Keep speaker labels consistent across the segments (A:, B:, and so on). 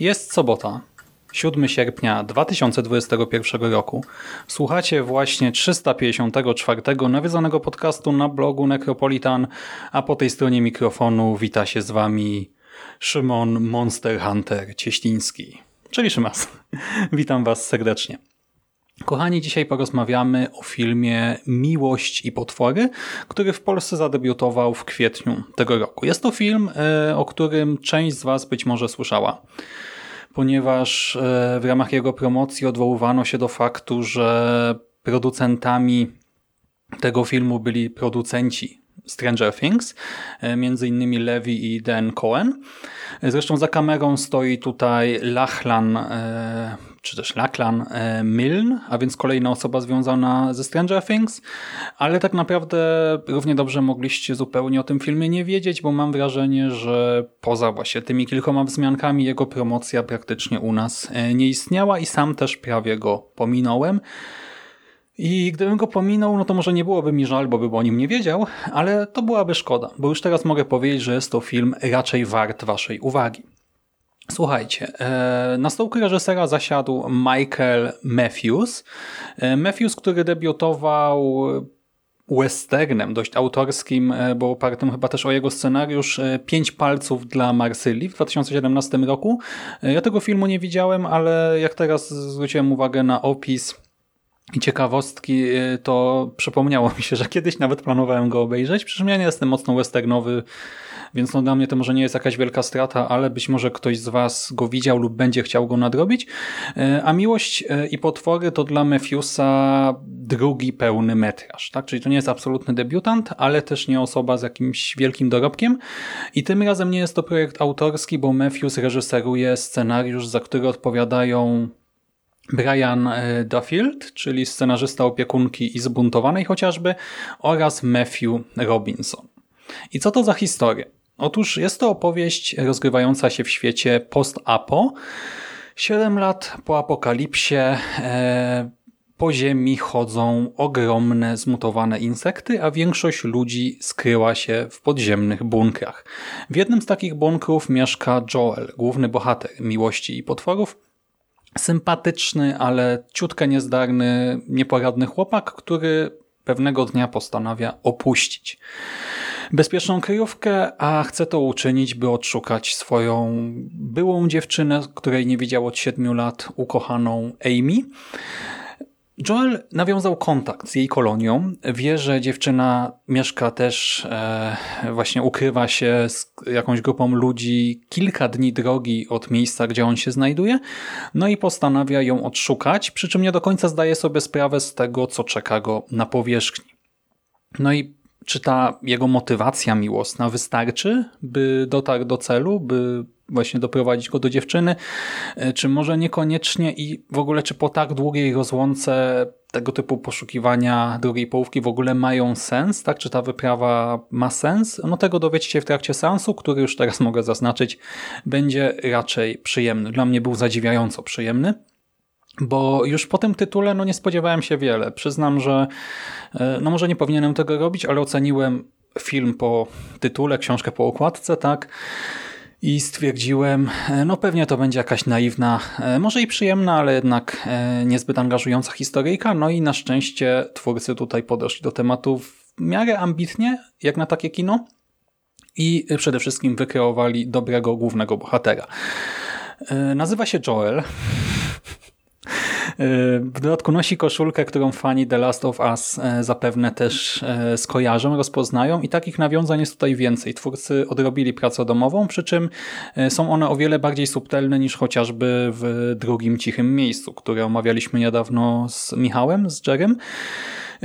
A: Jest sobota, 7 sierpnia 2021 roku. Słuchacie właśnie 354 nawiedzonego podcastu na blogu Necropolitan, a po tej stronie mikrofonu wita się z wami Szymon Monster Hunter Cieśliński, czyli Szymas. Witam was serdecznie. Kochani, dzisiaj porozmawiamy o filmie Miłość i Potwory, który w Polsce zadebiutował w kwietniu tego roku. Jest to film, e, o którym część z Was być może słyszała, ponieważ e, w ramach jego promocji odwoływano się do faktu, że producentami tego filmu byli producenci Stranger Things, e, między innymi Levi i Dan Cohen. Zresztą za kamerą stoi tutaj Lachlan, e, czy też Lachlan e, Milne, a więc kolejna osoba związana ze Stranger Things, ale tak naprawdę równie dobrze mogliście zupełnie o tym filmie nie wiedzieć, bo mam wrażenie, że poza właśnie tymi kilkoma wzmiankami jego promocja praktycznie u nas nie istniała i sam też prawie go pominąłem. I gdybym go pominął, no to może nie byłoby mi żal, bo bym o nim nie wiedział, ale to byłaby szkoda, bo już teraz mogę powiedzieć, że jest to film raczej wart waszej uwagi. Słuchajcie, e, na stołku reżysera zasiadł Michael Matthews. E, Matthews, który debiutował westernem dość autorskim, e, bo opartym chyba też o jego scenariusz Pięć palców dla Marsylii w 2017 roku. Ja tego filmu nie widziałem, ale jak teraz zwróciłem uwagę na opis i ciekawostki, y, to przypomniało mi się, że kiedyś nawet planowałem go obejrzeć, przy czym ja nie jestem mocno westernowy, więc no dla mnie to może nie jest jakaś wielka strata, ale być może ktoś z Was go widział lub będzie chciał go nadrobić. Y, a Miłość y, i Potwory to dla Matthewsa drugi pełny metraż, tak? czyli to nie jest absolutny debiutant, ale też nie osoba z jakimś wielkim dorobkiem i tym razem nie jest to projekt autorski, bo Matthews reżyseruje scenariusz, za który odpowiadają Brian e, Duffield, czyli scenarzysta opiekunki i zbuntowanej chociażby, oraz Matthew Robinson. I co to za historia? Otóż jest to opowieść rozgrywająca się w świecie post-apo. Siedem lat po apokalipsie e, po ziemi chodzą ogromne, zmutowane insekty, a większość ludzi skryła się w podziemnych bunkrach. W jednym z takich bunkrów mieszka Joel, główny bohater Miłości i Potworów, sympatyczny, ale ciutkę niezdarny, nieporadny chłopak, który pewnego dnia postanawia opuścić bezpieczną kryjówkę, a chce to uczynić, by odszukać swoją byłą dziewczynę, której nie widział od siedmiu lat, ukochaną Amy. Joel nawiązał kontakt z jej kolonią. Wie, że dziewczyna mieszka też, e, właśnie ukrywa się z jakąś grupą ludzi kilka dni drogi od miejsca, gdzie on się znajduje. No i postanawia ją odszukać, przy czym nie do końca zdaje sobie sprawę z tego, co czeka go na powierzchni. No i czy ta jego motywacja miłosna wystarczy, by dotarł do celu, by właśnie doprowadzić go do dziewczyny, e, czy może niekoniecznie i w ogóle czy po tak długiej rozłące tego typu poszukiwania drugiej połówki w ogóle mają sens, tak? Czy ta wyprawa ma sens? No tego dowiecie się w trakcie seansu, który już teraz mogę zaznaczyć, będzie raczej przyjemny. Dla mnie był zadziwiająco przyjemny. Bo już po tym tytule no nie spodziewałem się wiele. Przyznam, że e, no może nie powinienem tego robić, ale oceniłem film po tytule, książkę po okładce, tak? I stwierdziłem, e, no pewnie to będzie jakaś naiwna, e, może i przyjemna, ale jednak e, niezbyt angażująca historyjka. No i na szczęście twórcy tutaj podeszli do tematu w miarę ambitnie, jak na takie kino i przede wszystkim wykreowali dobrego głównego bohatera. Nazywa się Joel. W dodatku nosi koszulkę, którą fani The Last of Us e, zapewne też e, skojarzą, rozpoznają i takich nawiązań jest tutaj więcej. Twórcy odrobili pracę domową, przy czym e, są one o wiele bardziej subtelne niż chociażby w drugim cichym miejscu, które omawialiśmy niedawno z Michałem, z Jerem.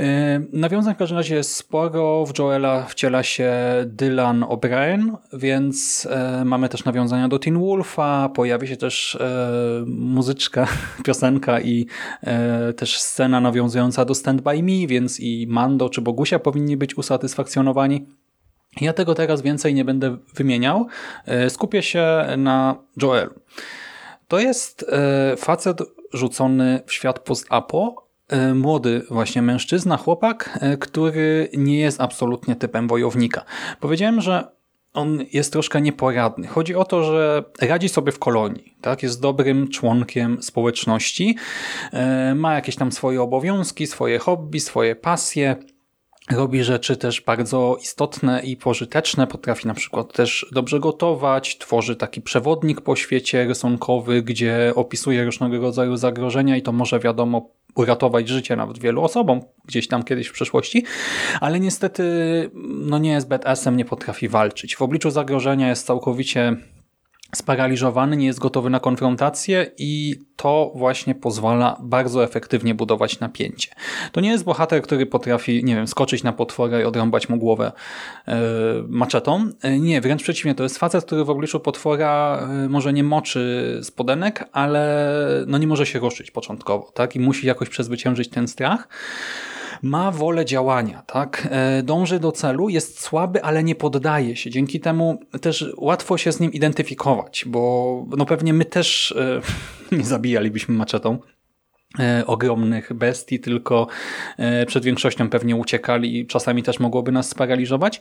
A: E, nawiązań w każdym razie jest sporo. W Joela wciela się Dylan O'Brien, więc e, mamy też nawiązania do Teen Wolfa, pojawi się też e, muzyczka, piosenka i też scena nawiązująca do Stand By Me, więc i Mando czy Bogusia powinni być usatysfakcjonowani. Ja tego teraz więcej nie będę wymieniał. Skupię się na Joelu. To jest facet rzucony w świat post-apo, E, młody właśnie mężczyzna, chłopak, e, który nie jest absolutnie typem wojownika. Powiedziałem, że on jest troszkę nieporadny. Chodzi o to, że radzi sobie w kolonii, tak? jest dobrym członkiem społeczności, e, ma jakieś tam swoje obowiązki, swoje hobby, swoje pasje, robi rzeczy też bardzo istotne i pożyteczne, potrafi na przykład też dobrze gotować, tworzy taki przewodnik po świecie rysunkowy, gdzie opisuje różnego rodzaju zagrożenia i to może wiadomo uratować życie nawet wielu osobom gdzieś tam kiedyś w przeszłości, ale niestety no nie jest badassem, nie potrafi walczyć. W obliczu zagrożenia jest całkowicie sparaliżowany, nie jest gotowy na konfrontację i to właśnie pozwala bardzo efektywnie budować napięcie. To nie jest bohater, który potrafi, nie wiem, skoczyć na potwora i odrąbać mu głowę yy, maczetą. E, nie, wręcz przeciwnie, to jest facet, który w obliczu potwora yy, może nie moczy spodenek, ale no nie może się ruszyć początkowo, tak? I musi jakoś przezwyciężyć ten strach ma wolę działania, tak? E, dąży do celu, jest słaby, ale nie poddaje się. Dzięki temu też łatwo się z nim identyfikować, bo no pewnie my też e, nie zabijalibyśmy maczetą e, ogromnych bestii, tylko przed większością pewnie uciekali i czasami też mogłoby nas sparaliżować.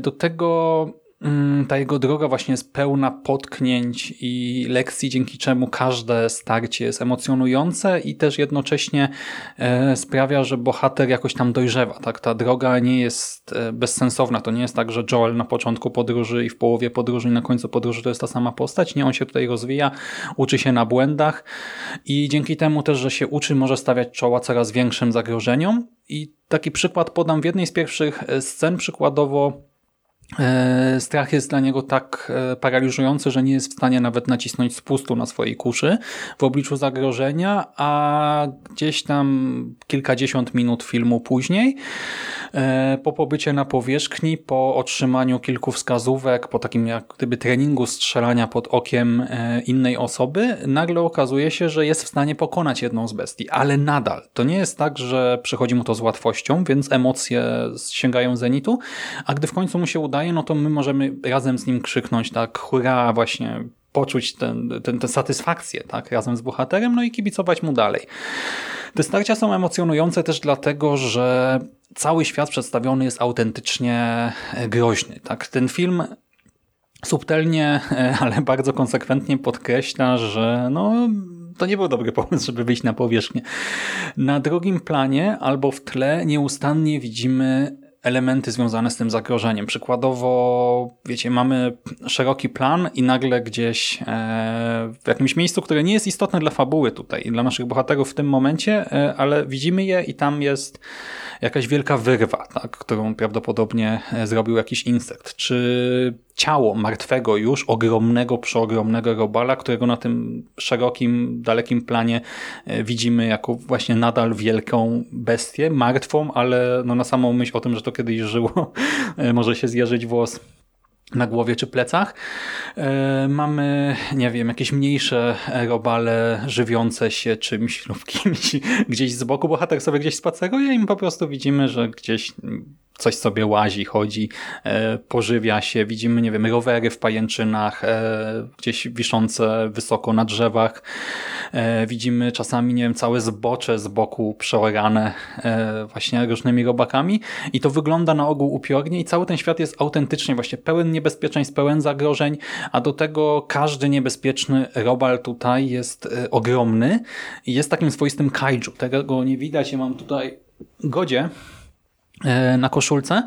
A: Do tego ta jego droga właśnie jest pełna potknięć i lekcji, dzięki czemu każde starcie jest emocjonujące i też jednocześnie e, sprawia, że bohater jakoś tam dojrzewa. Tak? Ta droga nie jest e, bezsensowna. To nie jest tak, że Joel na początku podróży i w połowie podróży i na końcu podróży to jest ta sama postać. Nie, on się tutaj rozwija, uczy się na błędach i dzięki temu też, że się uczy, może stawiać czoła coraz większym zagrożeniom. I taki przykład podam w jednej z pierwszych e, scen, przykładowo strach jest dla niego tak e, paraliżujący, że nie jest w stanie nawet nacisnąć spustu na swojej kuszy w obliczu zagrożenia, a gdzieś tam kilkadziesiąt minut filmu później, e, po pobycie na powierzchni, po otrzymaniu kilku wskazówek, po takim jak gdyby treningu strzelania pod okiem innej osoby, nagle okazuje się, że jest w stanie pokonać jedną z bestii, ale nadal. To nie jest tak, że przychodzi mu to z łatwością, więc emocje sięgają zenitu, a gdy w końcu mu się uda no to my możemy razem z nim krzyknąć tak hurra, właśnie poczuć tę ten, ten, satysfakcję tak, razem z bohaterem, no i kibicować mu dalej. Te starcia są emocjonujące też dlatego, że cały świat przedstawiony jest autentycznie groźny. Tak? Ten film subtelnie, ale bardzo konsekwentnie podkreśla, że no, to nie był dobry pomysł, żeby wyjść na powierzchnię. Na drugim planie albo w tle nieustannie widzimy elementy związane z tym zagrożeniem. Przykładowo, wiecie, mamy szeroki plan i nagle gdzieś e, w jakimś miejscu, które nie jest istotne dla fabuły tutaj i dla naszych bohaterów w tym momencie, e, ale widzimy je i tam jest jakaś wielka wyrwa, tak, którą prawdopodobnie e, zrobił jakiś insekt. Czy ciało martwego już, ogromnego, przeogromnego robala, którego na tym szerokim, dalekim planie e, widzimy jako właśnie nadal wielką bestię, martwą, ale no na samą myśl o tym, że to kiedyś żyło, e, może się zjeżyć włos na głowie czy plecach. E, mamy, nie wiem, jakieś mniejsze robale żywiące się czymś lub kimś gdzieś z boku. Bohater sobie gdzieś spaceruje i po prostu widzimy, że gdzieś coś sobie łazi, chodzi, e, pożywia się. Widzimy, nie wiem, rowery w pajęczynach, e, gdzieś wiszące wysoko na drzewach. E, widzimy czasami, nie wiem, całe zbocze z boku przeorane właśnie różnymi robakami i to wygląda na ogół upiornie i cały ten świat jest autentycznie właśnie pełen niebezpieczeństw, pełen zagrożeń, a do tego każdy niebezpieczny robal tutaj jest ogromny i jest takim swoistym kaiju. Tego nie widać, ja mam tutaj godzie, na koszulce.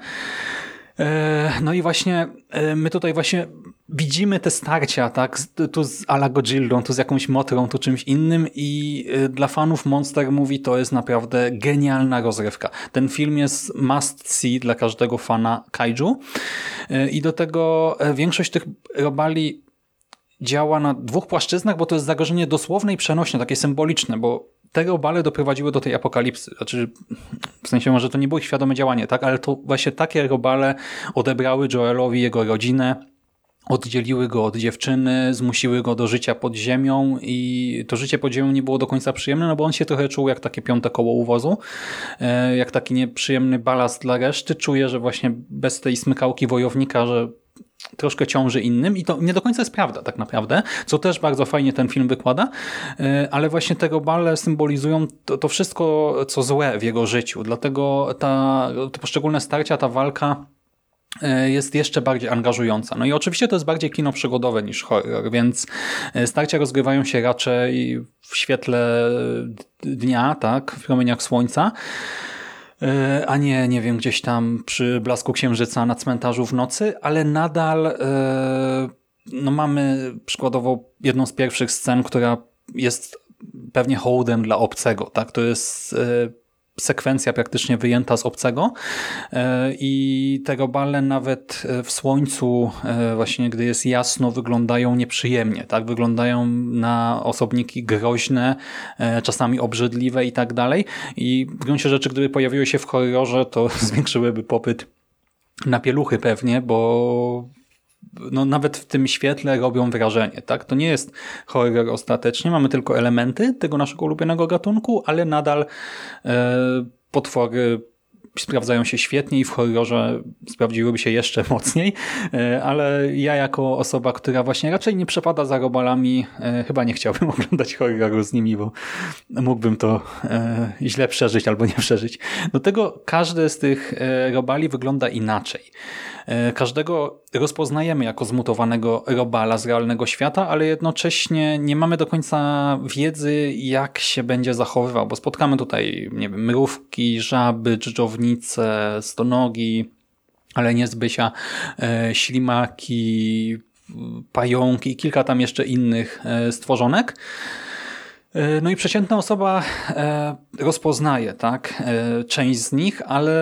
A: No i właśnie my tutaj właśnie widzimy te starcia, tak? Tu z Alago Gildą, tu z jakąś Motrą, tu czymś innym i dla fanów Monster Movie to jest naprawdę genialna rozrywka. Ten film jest must see dla każdego fana kaiju i do tego większość tych robali działa na dwóch płaszczyznach, bo to jest zagrożenie dosłowne i przenośne, takie symboliczne, bo te robale doprowadziły do tej apokalipsy. Znaczy, w sensie może to nie było świadome działanie, tak? ale to właśnie takie robale odebrały Joelowi jego rodzinę, oddzieliły go od dziewczyny, zmusiły go do życia pod ziemią i to życie pod ziemią nie było do końca przyjemne, no bo on się trochę czuł jak takie piąte koło uwozu, e, jak taki nieprzyjemny balast dla reszty. Czuje, że właśnie bez tej smykałki wojownika, że troszkę ciąży innym i to nie do końca jest prawda tak naprawdę, co też bardzo fajnie ten film wykłada, e, ale właśnie te robale symbolizują to, to wszystko, co złe w jego życiu, dlatego ta, te poszczególne starcia, ta walka e, jest jeszcze bardziej angażująca. No i oczywiście to jest bardziej kino przygodowe niż horror, więc e, starcia rozgrywają się raczej w świetle dnia, tak, w promieniach słońca, a nie, nie wiem, gdzieś tam przy blasku księżyca na cmentarzu w nocy, ale nadal e, no mamy przykładowo jedną z pierwszych scen, która jest pewnie hołdem dla obcego. Tak? To jest e, sekwencja praktycznie wyjęta z obcego e, i te robale nawet e, w słońcu, e, właśnie gdy jest jasno, wyglądają nieprzyjemnie. tak Wyglądają na osobniki groźne, czasami obrzydliwe i tak dalej. I w gruncie rzeczy, gdyby pojawiły się w horrorze, to zwiększyłyby popyt na pieluchy pewnie, bo no nawet w tym świetle robią wrażenie. Tak? To nie jest horror ostatecznie, mamy tylko elementy tego naszego ulubionego gatunku, ale nadal e, potwory sprawdzają się świetnie i w horrorze sprawdziłyby się jeszcze mocniej, e, ale ja jako osoba, która właśnie raczej nie przepada za robalami, e, chyba nie chciałbym oglądać horroru z nimi, bo mógłbym to e, źle przeżyć albo nie przeżyć. Do tego każdy z tych robali wygląda inaczej. Każdego rozpoznajemy jako zmutowanego robala z realnego świata, ale jednocześnie nie mamy do końca wiedzy, jak się będzie zachowywał, bo spotkamy tutaj, nie wiem, mrówki, żaby, dżdżownice, stonogi, ale nie zbysia, e, ślimaki, pająki i kilka tam jeszcze innych e, stworzonek. E, no i przeciętna osoba e, rozpoznaje tak, e, część z nich, ale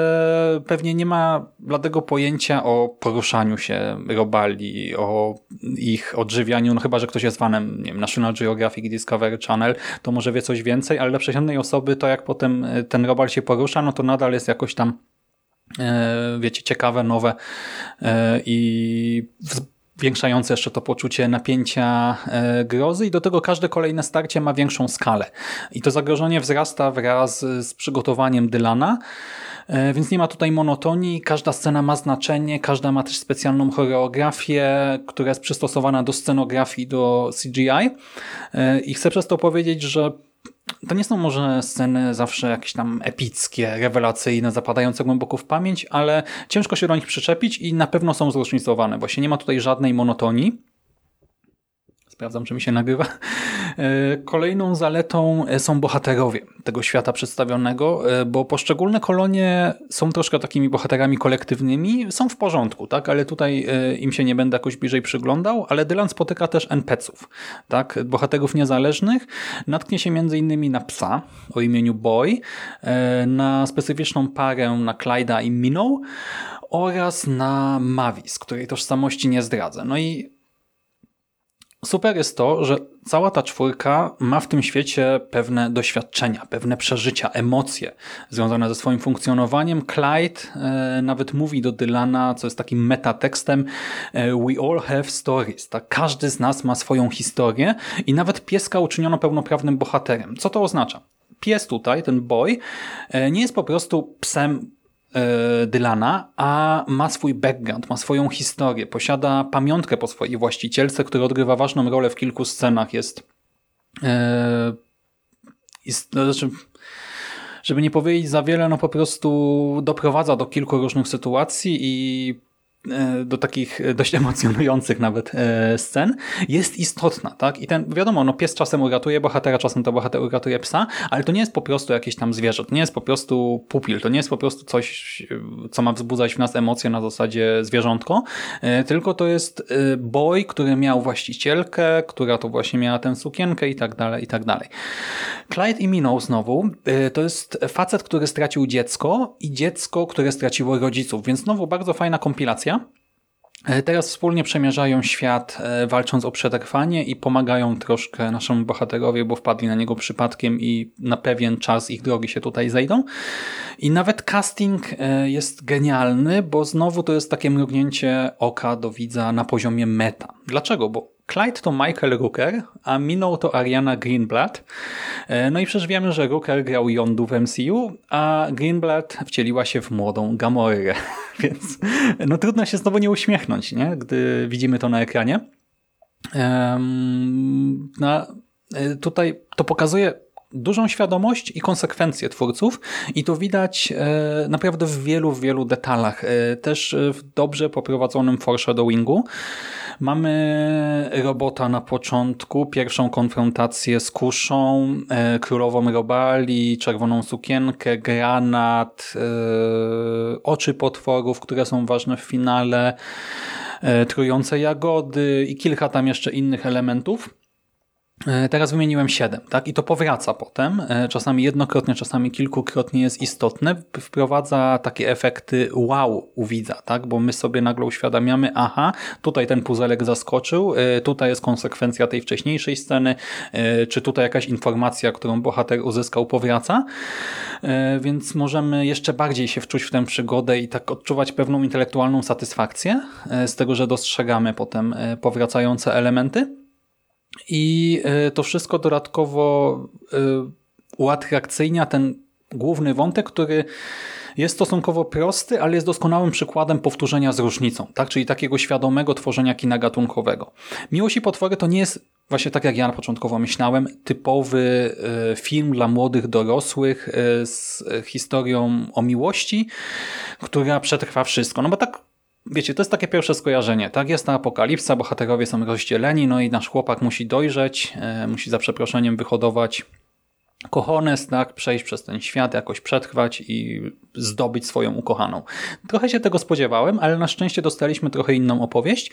A: pewnie nie ma bladego pojęcia o poruszaniu się robali, o ich odżywianiu, no chyba, że ktoś jest fanem nie wiem, National Geographic Discovery Channel, to może wie coś więcej, ale dla przeciętnej osoby to jak potem ten robal się porusza, no to nadal jest jakoś tam wiecie, ciekawe, nowe i zwiększające jeszcze to poczucie napięcia e, grozy i do tego każde kolejne starcie ma większą skalę. I to zagrożenie wzrasta wraz z przygotowaniem Dylana, e, więc nie ma tutaj monotonii, każda scena ma znaczenie, każda ma też specjalną choreografię, która jest przystosowana do scenografii, do CGI e, i chcę przez to powiedzieć, że to nie są może sceny zawsze jakieś tam epickie, rewelacyjne, zapadające głęboko w pamięć, ale ciężko się do nich przyczepić i na pewno są zróżnicowane. Właśnie nie ma tutaj żadnej monotonii. Sprawdzam, czy mi się nagrywa. E, kolejną zaletą e, są bohaterowie tego świata przedstawionego, e, bo poszczególne kolonie są troszkę takimi bohaterami kolektywnymi, są w porządku, tak? ale tutaj im się nie będę jakoś bliżej przyglądał, ale Dylan spotyka też NPC-ów, tak? bohaterów niezależnych. Natknie się innymi na psa o imieniu Boy, na specyficzną parę na Clyda i Minnow oraz na Mavis, której tożsamości nie zdradzę. No i Super jest to, że cała ta czwórka ma w tym świecie pewne doświadczenia, pewne przeżycia, emocje związane ze swoim funkcjonowaniem. Clyde e, nawet mówi do Dylana, co jest takim metatekstem e, We all have stories. Tak? Każdy z nas ma swoją historię i nawet pieska uczyniono pełnoprawnym bohaterem. Co to oznacza? Pies tutaj, ten boy, e, nie jest po prostu psem Dylana, a ma swój background, ma swoją historię, posiada pamiątkę po swojej właścicielce, która odgrywa ważną rolę w kilku scenach. Jest, e, no, znaczy, żeby nie powiedzieć za wiele, no po prostu doprowadza do kilku różnych sytuacji i E, do takich dość emocjonujących nawet e, scen, jest istotna, tak? I ten, wiadomo, no pies czasem uratuje bohatera, czasem to bohater uratuje psa, ale to nie jest po prostu jakieś tam zwierzę, to nie jest po prostu pupil, to nie jest po prostu coś, co ma wzbudzać w nas emocje na zasadzie zwierzątko, e, tylko to jest boy, który miał właścicielkę, która to właśnie miała tę sukienkę i tak dalej, i tak dalej. Clyde i Minął znowu, to jest facet, który stracił dziecko i dziecko, które straciło rodziców, więc znowu bardzo fajna kompilacja E, teraz wspólnie przemierzają świat, e, walcząc o przetrwanie i pomagają troszkę naszemu bohaterowi, bo wpadli na niego przypadkiem i na pewien czas ich drogi się tutaj zejdą. I nawet casting e, jest genialny, bo znowu to jest takie mrugnięcie oka do widza na poziomie meta. Dlaczego? Bo Clyde to Michael Rooker, a minął to Ariana Greenblatt. No i przecież wiemy, że Rooker grał Yondu w MCU, a Greenblatt wcieliła się w młodą Gamorę. Więc no trudno się znowu nie uśmiechnąć, nie? gdy widzimy to na ekranie. Um, na, e, tutaj to pokazuje dużą świadomość i konsekwencje twórców i to widać e, naprawdę w wielu, wielu detalach. E, też w dobrze poprowadzonym foreshadowingu. Mamy robota na początku, pierwszą konfrontację z kuszą, e, królową robali, czerwoną sukienkę, granat, oczy potworów, które są ważne w finale, trujące jagody i kilka tam jeszcze innych elementów. E, teraz wymieniłem 7, tak? I to powraca potem, e, czasami jednokrotnie, czasami kilkukrotnie jest istotne, wprowadza takie efekty wow u widza, tak? Bo my sobie nagle uświadamiamy, aha, tutaj ten puzelek zaskoczył, e, tutaj jest konsekwencja tej wcześniejszej sceny, czy tutaj jakaś informacja, którą bohater uzyskał, powraca, więc możemy jeszcze bardziej się wczuć w tę przygodę i tak odczuwać pewną intelektualną satysfakcję z tego, że dostrzegamy potem powracające elementy. I e, to wszystko dodatkowo e, uatrakcyjnia ten główny wątek, który jest stosunkowo prosty, ale jest doskonałym przykładem powtórzenia z różnicą, tak? czyli takiego świadomego tworzenia kina gatunkowego. Miłość i potwory to nie jest, właśnie tak jak ja na początkowo myślałem, typowy e, film dla młodych dorosłych z historią o miłości, która przetrwa wszystko. No bo tak wiecie, to jest takie pierwsze skojarzenie, tak? Jest ta apokalipsa, bohaterowie są rozdzieleni, no i nasz chłopak musi dojrzeć, e, musi za przeproszeniem wyhodować kochones, tak? Przejść przez ten świat, jakoś przetrwać i zdobyć swoją ukochaną. Trochę się tego spodziewałem, ale na szczęście dostaliśmy trochę inną opowieść.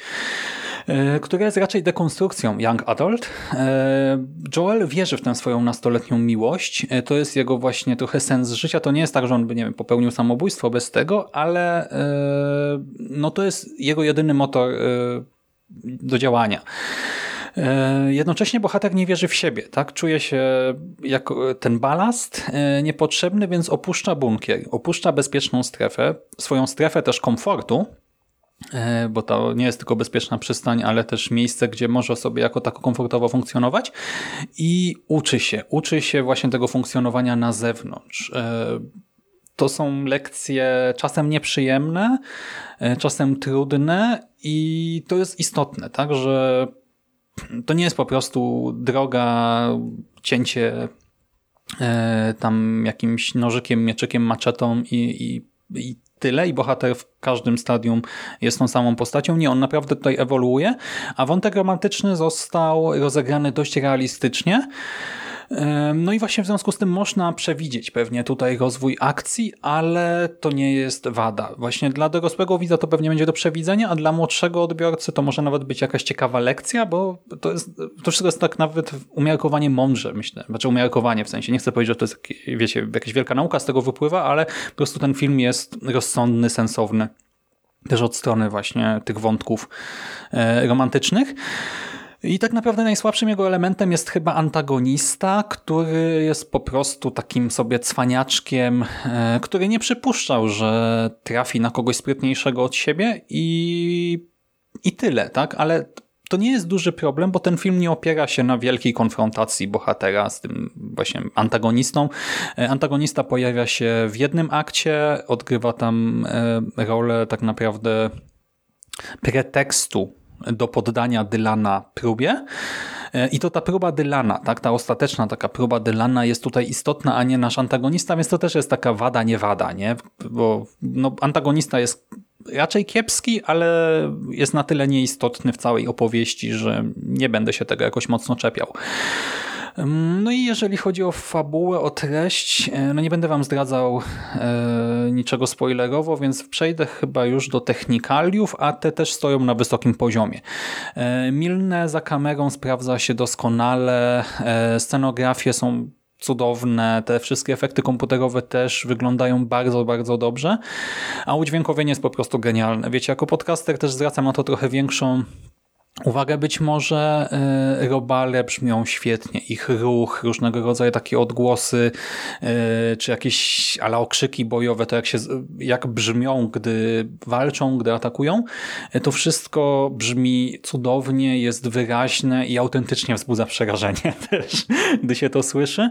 A: E, która jest raczej dekonstrukcją Young Adult. E, Joel wierzy w tę swoją nastoletnią miłość. E, to jest jego właśnie trochę sens życia. To nie jest tak, że on by nie wiem, popełnił samobójstwo bez tego, ale no to jest jego jedyny motor do działania. Jednocześnie bohater nie wierzy w siebie, tak? Czuje się jako ten balast niepotrzebny, więc opuszcza bunkier, opuszcza bezpieczną strefę, swoją strefę też komfortu, bo to nie jest tylko bezpieczna przystań, ale też miejsce, gdzie może sobie jako tako komfortowo funkcjonować i uczy się, uczy się właśnie tego funkcjonowania na zewnątrz. E, to są lekcje czasem nieprzyjemne, e, czasem trudne i to jest istotne, tak, że to nie jest po prostu droga, cięcie tam jakimś nożykiem, mieczykiem, maczetą i, i, i tyle i bohater w każdym stadium jest tą samą postacią. Nie, on naprawdę tutaj ewoluuje, a wątek romantyczny został rozegrany dość realistycznie. No i właśnie w związku z tym można przewidzieć pewnie tutaj rozwój akcji, ale to nie jest wada. Właśnie dla dorosłego widza to pewnie będzie do przewidzenia, a dla młodszego odbiorcy to może nawet być jakaś ciekawa lekcja, bo to, jest, to wszystko jest tak nawet umiarkowanie mądrze, myślę. Znaczy umiarkowanie w sensie. Nie chcę powiedzieć, że to jest wiecie, jakaś wielka nauka z tego wypływa, ale po prostu ten film jest rozsądny, sensowny też od strony właśnie tych wątków e, romantycznych. I tak naprawdę najsłabszym jego elementem jest chyba antagonista, który jest po prostu takim sobie cwaniaczkiem, e, który nie przypuszczał, że trafi na kogoś sprytniejszego od siebie i, i tyle, tak? Ale to nie jest duży problem, bo ten film nie opiera się na wielkiej konfrontacji bohatera z tym właśnie antagonistą. E, antagonista pojawia się w jednym akcie, odgrywa tam e, rolę tak naprawdę pretekstu do poddania Dylana próbie. E, I to ta próba Dylana, tak, ta ostateczna taka próba Dylana jest tutaj istotna, a nie nasz antagonista, więc to też jest taka wada, nie wada, nie? Bo no, antagonista jest raczej kiepski, ale jest na tyle nieistotny w całej opowieści, że nie będę się tego jakoś mocno czepiał. No i jeżeli chodzi o fabułę, o treść, e, no nie będę wam zdradzał e, niczego spoilerowo, więc przejdę chyba już do technikaliów, a te też stoją na wysokim poziomie. E, Milne za kamerą sprawdza się doskonale, scenografie są cudowne, te wszystkie efekty komputerowe też wyglądają bardzo, bardzo dobrze, a udźwiękowienie jest po prostu genialne. Wiecie, jako podcaster też zwracam na to trochę większą Uwaga, być może y, robale brzmią świetnie, ich ruch, różnego rodzaju takie odgłosy, y, czy jakieś ale okrzyki bojowe, to jak, się, jak brzmią, gdy walczą, gdy atakują, y, to wszystko brzmi cudownie, jest wyraźne i autentycznie wzbudza przerażenie też, gdy się to słyszy,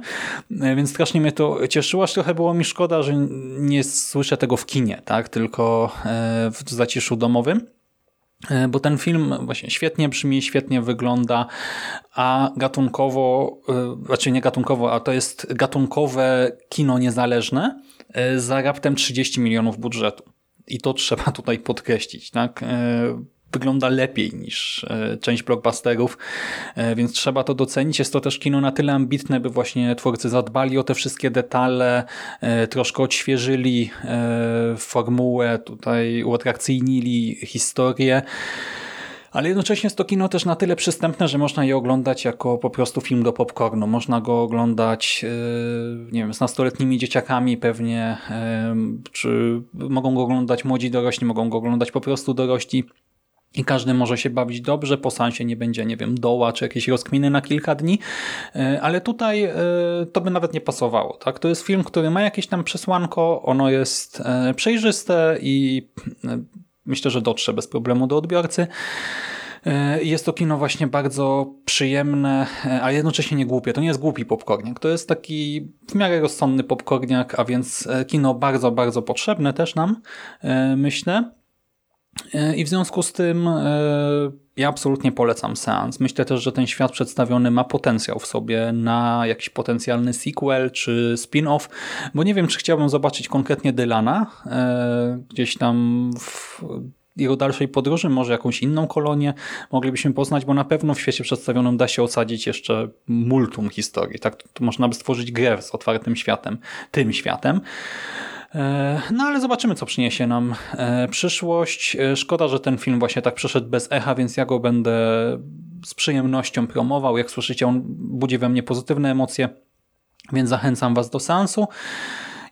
A: więc strasznie mnie to cieszyło, aż trochę było mi szkoda, że nie słyszę tego w kinie, tak, tylko w zaciszu domowym. E, bo ten film właśnie świetnie brzmi, świetnie wygląda, a gatunkowo, e, znaczy nie gatunkowo, a to jest gatunkowe kino niezależne e, za raptem 30 milionów budżetu. I to trzeba tutaj podkreślić. Tak? Wygląda lepiej niż e, część blockbusterów, e, więc trzeba to docenić. Jest to też kino na tyle ambitne, by właśnie twórcy zadbali o te wszystkie detale, e, troszkę odświeżyli formułę, tutaj uatrakcyjnili historię. Ale jednocześnie jest to kino też na tyle przystępne, że można je oglądać jako po prostu film do popcornu. Można go oglądać nie wiem, z nastoletnimi dzieciakami pewnie, czy mogą go oglądać młodzi dorośli, mogą go oglądać po prostu dorośli i każdy może się bawić dobrze, po sansie nie będzie, nie wiem, doła czy jakieś rozkminy na kilka dni, e, ale tutaj e, to by nawet nie pasowało. Tak? To jest film, który ma jakieś tam przesłanko, ono jest e, przejrzyste i myślę, że dotrze bez problemu do odbiorcy. Jest to kino właśnie bardzo przyjemne, a jednocześnie nie głupie. To nie jest głupi popcorniak. To jest taki w miarę rozsądny popcorniak, a więc kino bardzo, bardzo potrzebne też nam, myślę. E, I w związku z tym e, ja absolutnie polecam seans. Myślę też, że ten świat przedstawiony ma potencjał w sobie na jakiś potencjalny sequel czy spin-off, bo nie wiem, czy chciałbym zobaczyć konkretnie Dylana e, gdzieś tam w jego dalszej podróży, może jakąś inną kolonię moglibyśmy poznać, bo na pewno w świecie przedstawionym da się osadzić jeszcze multum historii. Tak, można by stworzyć grę z otwartym światem, tym światem. E, no ale zobaczymy, co przyniesie nam e, przyszłość. E, szkoda, że ten film właśnie tak przeszedł bez echa, więc ja go będę z przyjemnością promował. Jak słyszycie, on budzi we mnie pozytywne emocje, więc zachęcam Was do seansu.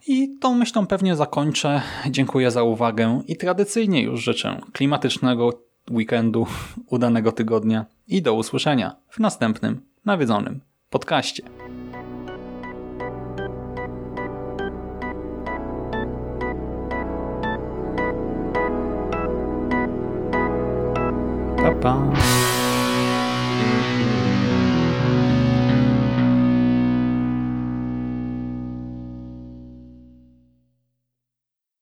A: I tą myślą pewnie zakończę. Dziękuję za uwagę i tradycyjnie już życzę klimatycznego weekendu, udanego tygodnia i do usłyszenia w następnym nawiedzonym podcaście.